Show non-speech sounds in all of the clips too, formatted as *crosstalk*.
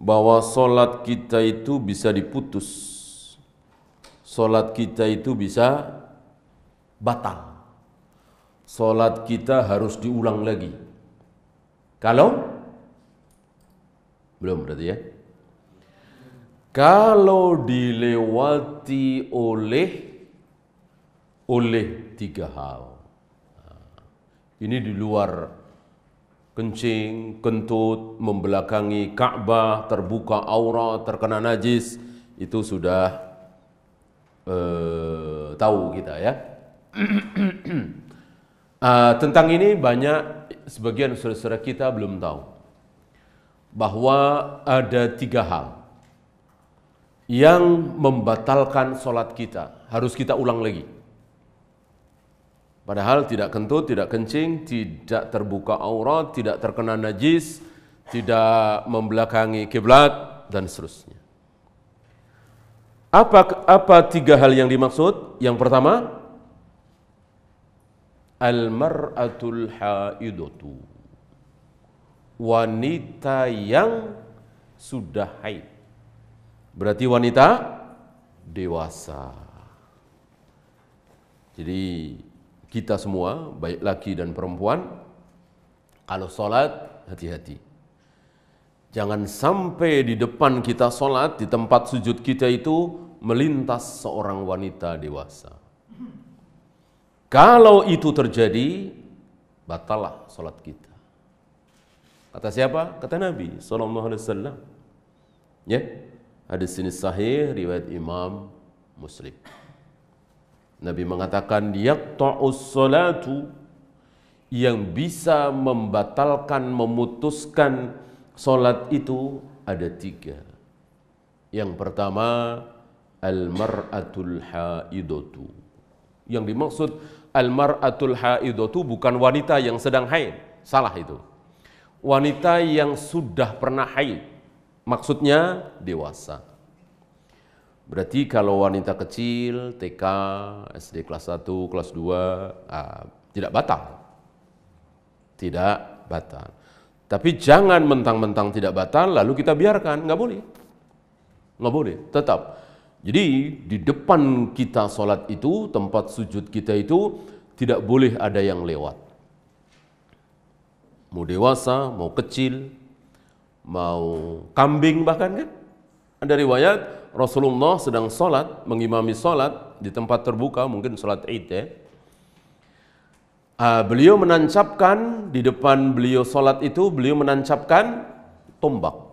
bahwa solat kita itu bisa diputus, solat kita itu bisa batal, solat kita harus diulang lagi. Kalau belum berarti ya. Kalau dilewati oleh oleh tiga hal. Ini di luar kencing, kentut, membelakangi Ka'bah, terbuka aurat, terkena najis, itu sudah uh, tahu kita ya. uh, *clears throat* tentang ini banyak sebagian saudara-saudara kita belum tahu bahwa ada tiga hal yang membatalkan sholat kita. Harus kita ulang lagi. Padahal tidak kentut, tidak kencing, tidak terbuka aurat, tidak terkena najis, tidak membelakangi kiblat dan seterusnya. Apa apa tiga hal yang dimaksud? Yang pertama, al-mar'atul haidatu. Wanita yang sudah haid. Berarti wanita dewasa. Jadi kita semua, baik laki dan perempuan, kalau sholat hati-hati. Jangan sampai di depan kita sholat, di tempat sujud kita itu melintas seorang wanita dewasa. Kalau itu terjadi, batalah sholat kita. Kata siapa? Kata Nabi Sallallahu Alaihi Wasallam. Ya, hadis ini sahih riwayat Imam Muslim. Nabi mengatakan yaqta'us salatu yang bisa membatalkan, memutuskan solat itu ada tiga. Yang pertama, al-mar'atul haidatu. Yang dimaksud al-mar'atul haidatu bukan wanita yang sedang haid. Salah itu. Wanita yang sudah pernah haid. Maksudnya dewasa. Berarti kalau wanita kecil, TK, SD kelas 1, kelas 2, ah, tidak batal. Tidak batal. Tapi jangan mentang-mentang tidak batal, lalu kita biarkan. Nggak boleh. Nggak boleh, tetap. Jadi di depan kita sholat itu, tempat sujud kita itu, tidak boleh ada yang lewat. Mau dewasa, mau kecil, mau kambing bahkan kan. Ada riwayat Rasulullah sedang sholat, mengimami sholat di tempat terbuka, mungkin sholat id ya. Uh, beliau menancapkan di depan beliau sholat itu, beliau menancapkan tombak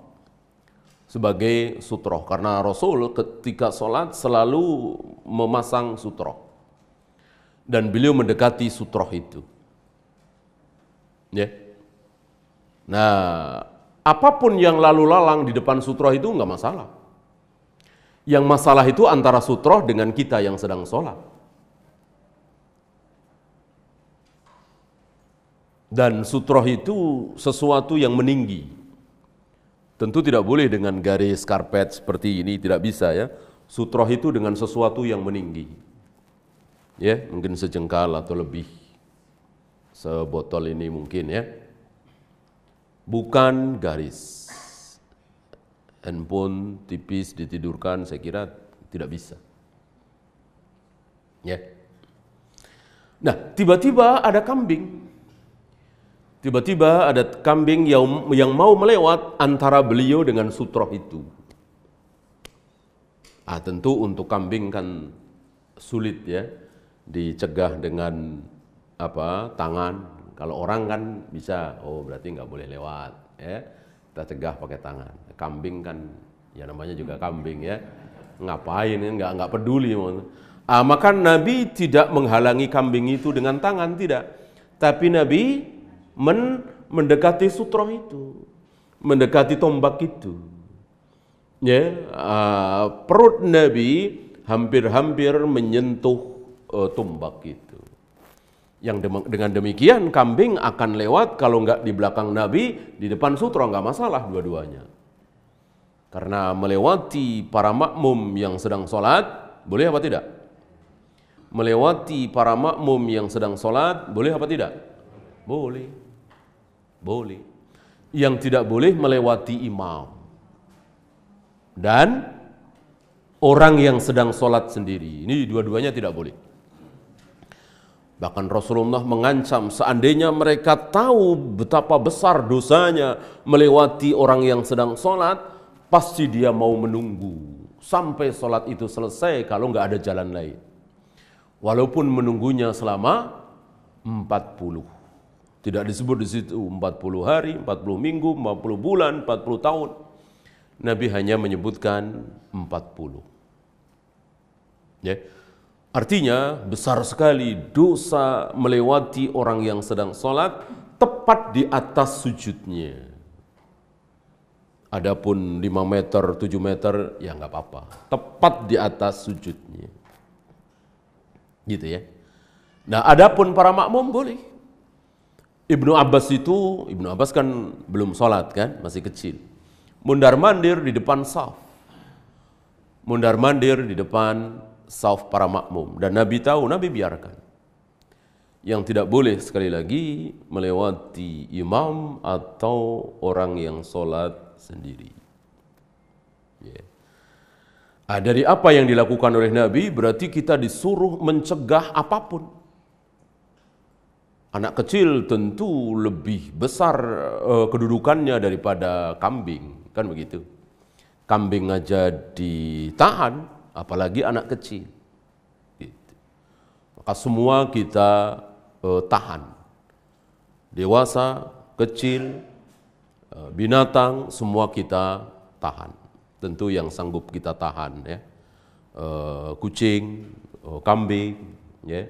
sebagai sutroh. Karena Rasul ketika sholat selalu memasang sutroh. Dan beliau mendekati sutroh itu. Ya. Nah, apa pun yang lalu lalang di depan sutroh itu nggak masalah. Yang masalah itu antara sutroh dengan kita yang sedang sholat. Dan sutroh itu sesuatu yang meninggi. Tentu tidak boleh dengan garis karpet seperti ini, tidak bisa ya. Sutroh itu dengan sesuatu yang meninggi. Ya, mungkin sejengkal atau lebih. Sebotol ini mungkin ya. Bukan garis handphone tipis ditidurkan saya kira tidak bisa. Ya. Nah, tiba-tiba ada kambing. Tiba-tiba ada kambing yang yang mau melewat antara beliau dengan sutroh itu. Ah, tentu untuk kambing kan sulit ya dicegah dengan apa tangan. Kalau orang kan bisa, oh berarti nggak boleh lewat ya kita cegah pakai tangan. Kambing kan ya namanya juga kambing ya. Ngapain ya nggak nggak peduli. Ah, maka Nabi tidak menghalangi kambing itu dengan tangan tidak. Tapi Nabi men mendekati sutro itu, mendekati tombak itu. Ya, uh, perut Nabi hampir-hampir menyentuh uh, tombak itu. Yang dengan demikian kambing akan lewat kalau nggak di belakang Nabi, di depan sutra nggak masalah dua-duanya. Karena melewati para makmum yang sedang sholat, boleh apa tidak? Melewati para makmum yang sedang sholat, boleh apa tidak? Boleh. Boleh. Yang tidak boleh melewati imam. dan orang yang sedang sholat sendiri. Ini dua-duanya tidak boleh. Bahkan Rasulullah mengancam seandainya mereka tahu betapa besar dosanya melewati orang yang sedang sholat, pasti dia mau menunggu sampai sholat itu selesai kalau nggak ada jalan lain. Walaupun menunggunya selama 40. Tidak disebut di situ 40 hari, 40 minggu, 40 bulan, 40 tahun. Nabi hanya menyebutkan 40. Ya. Artinya besar sekali dosa melewati orang yang sedang sholat tepat di atas sujudnya. Adapun 5 meter, 7 meter, ya nggak apa-apa. Tepat di atas sujudnya. Gitu ya. Nah, adapun para makmum boleh. Ibnu Abbas itu, Ibnu Abbas kan belum sholat kan, masih kecil. Mundar mandir di depan saf. Mundar mandir di depan sauf para makmum. Dan Nabi tahu Nabi biarkan. Yang tidak boleh sekali lagi melewati imam atau orang yang sholat sendiri. Yeah. nah, dari apa yang dilakukan oleh Nabi berarti kita disuruh mencegah apa pun. Anak kecil tentu lebih besar uh, kedudukannya daripada kambing. Kan begitu? Kambing aja ditahan apalagi anak kecil. Gitu. Maka semua kita uh, tahan. Dewasa, kecil, uh, binatang, semua kita tahan. Tentu yang sanggup kita tahan ya. Uh, kucing, kambing, ya.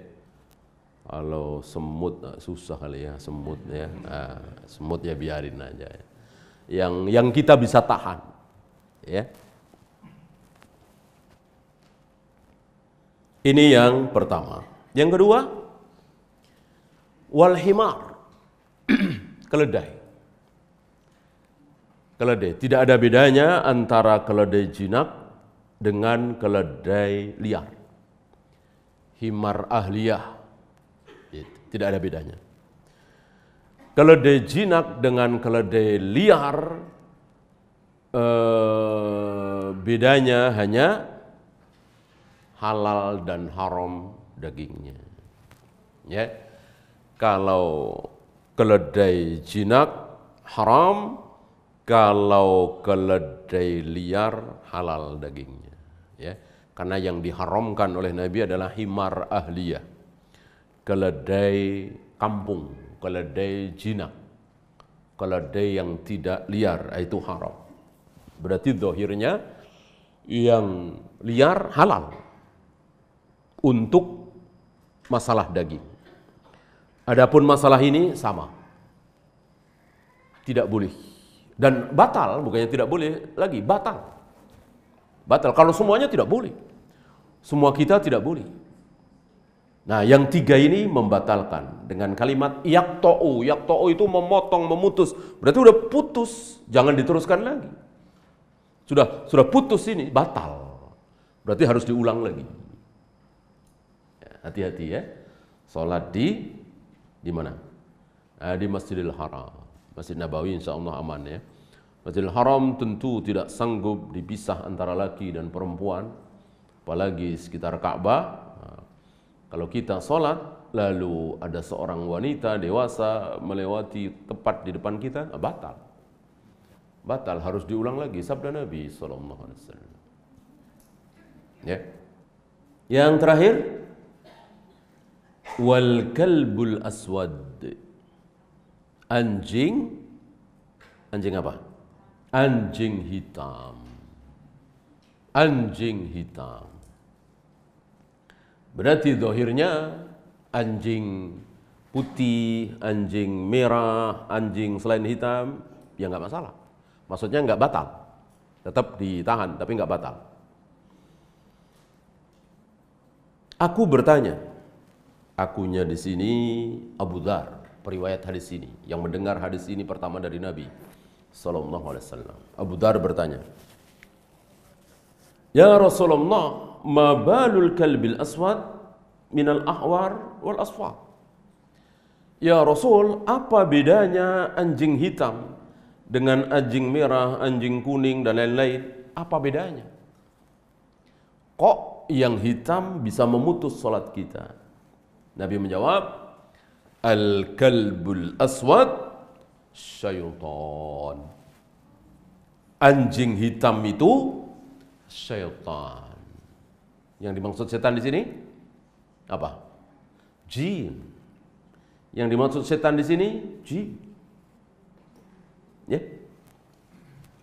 Kalau semut susah kali ya semut ya, nah, semut ya biarin aja. Ya. Yang yang kita bisa tahan, ya. Ini yang pertama. Yang kedua, wal himar. *clears throat* keledai. Keledai. Tidak ada bedanya antara keledai jinak dengan keledai liar. Himar ahliyah. Tidak ada bedanya. Keledai jinak dengan keledai liar eh, bedanya hanya halal dan haram dagingnya. Ya. Kalau keledai jinak haram, kalau keledai liar halal dagingnya. Ya. Karena yang diharamkan oleh Nabi adalah himar ahliyah. Keledai kampung, keledai jinak. Keledai yang tidak liar, itu haram. Berarti dohirnya yang liar halal untuk masalah daging. Adapun masalah ini sama. Tidak boleh. Dan batal, bukannya tidak boleh lagi, batal. Batal. Kalau semuanya tidak boleh. Semua kita tidak boleh. Nah, yang tiga ini membatalkan dengan kalimat yakto'u. Yakto'u itu memotong, memutus. Berarti udah putus, jangan diteruskan lagi. Sudah sudah putus ini, batal. Berarti harus diulang lagi. Hati-hati ya. Salat di di mana? Eh, di Masjidil Haram. Masjid Nabawi insya Allah aman ya. Masjidil Haram tentu tidak sanggup dipisah antara laki dan perempuan. Apalagi sekitar Ka'bah. Nah, kalau kita sholat, lalu ada seorang wanita dewasa melewati tepat di depan kita, nah, batal. Batal harus diulang lagi sabda Nabi Wasallam. Ya. Yang terakhir, wal kalbul aswad. Anjing. Anjing apa? Anjing hitam. Anjing hitam. Berarti dohirnya anjing putih anjing merah anjing selain hitam ya nggak masalah. Maksudnya nggak batal. Tetap ditahan tapi nggak batal. Aku bertanya Akunya di sini Abu Dhar, periwayat hadis ini, yang mendengar hadis ini pertama dari Nabi Sallallahu Alaihi Wasallam. Abu Dhar bertanya, Ya Rasulullah, ma balul kalbil aswad minal ahwar wal asfar. Ya Rasul, apa bedanya anjing hitam dengan anjing merah, anjing kuning dan lain-lain? apa bedanya? Kok yang hitam bisa memutus sholat kita? Nabi menjawab, Al-kalbul aswad syaitan. Anjing hitam itu syaitan. Yang dimaksud setan di sini apa? Jin. Yang dimaksud setan di sini jin. Ya.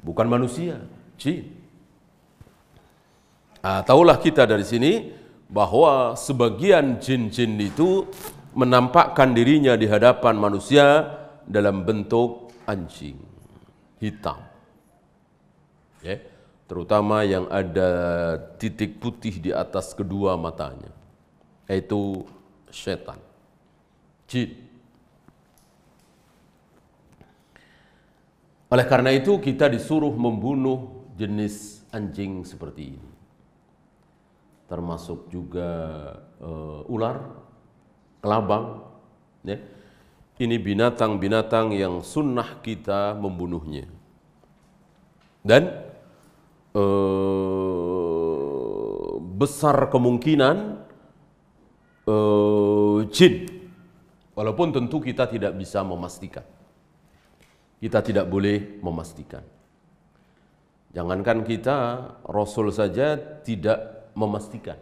Bukan manusia, jin. Nah, tahulah kita dari sini bahwa sebagian jin-jin itu menampakkan dirinya di hadapan manusia dalam bentuk anjing hitam. Ya, terutama yang ada titik putih di atas kedua matanya, yaitu setan, jin. Oleh karena itu kita disuruh membunuh jenis anjing seperti ini. Termasuk juga uh, ular, kelabang. Ya. Ini binatang-binatang yang sunnah kita membunuhnya. Dan uh, besar kemungkinan uh, jin. Walaupun tentu kita tidak bisa memastikan. Kita tidak boleh memastikan. Jangankan kita, Rasul saja tidak memastikan.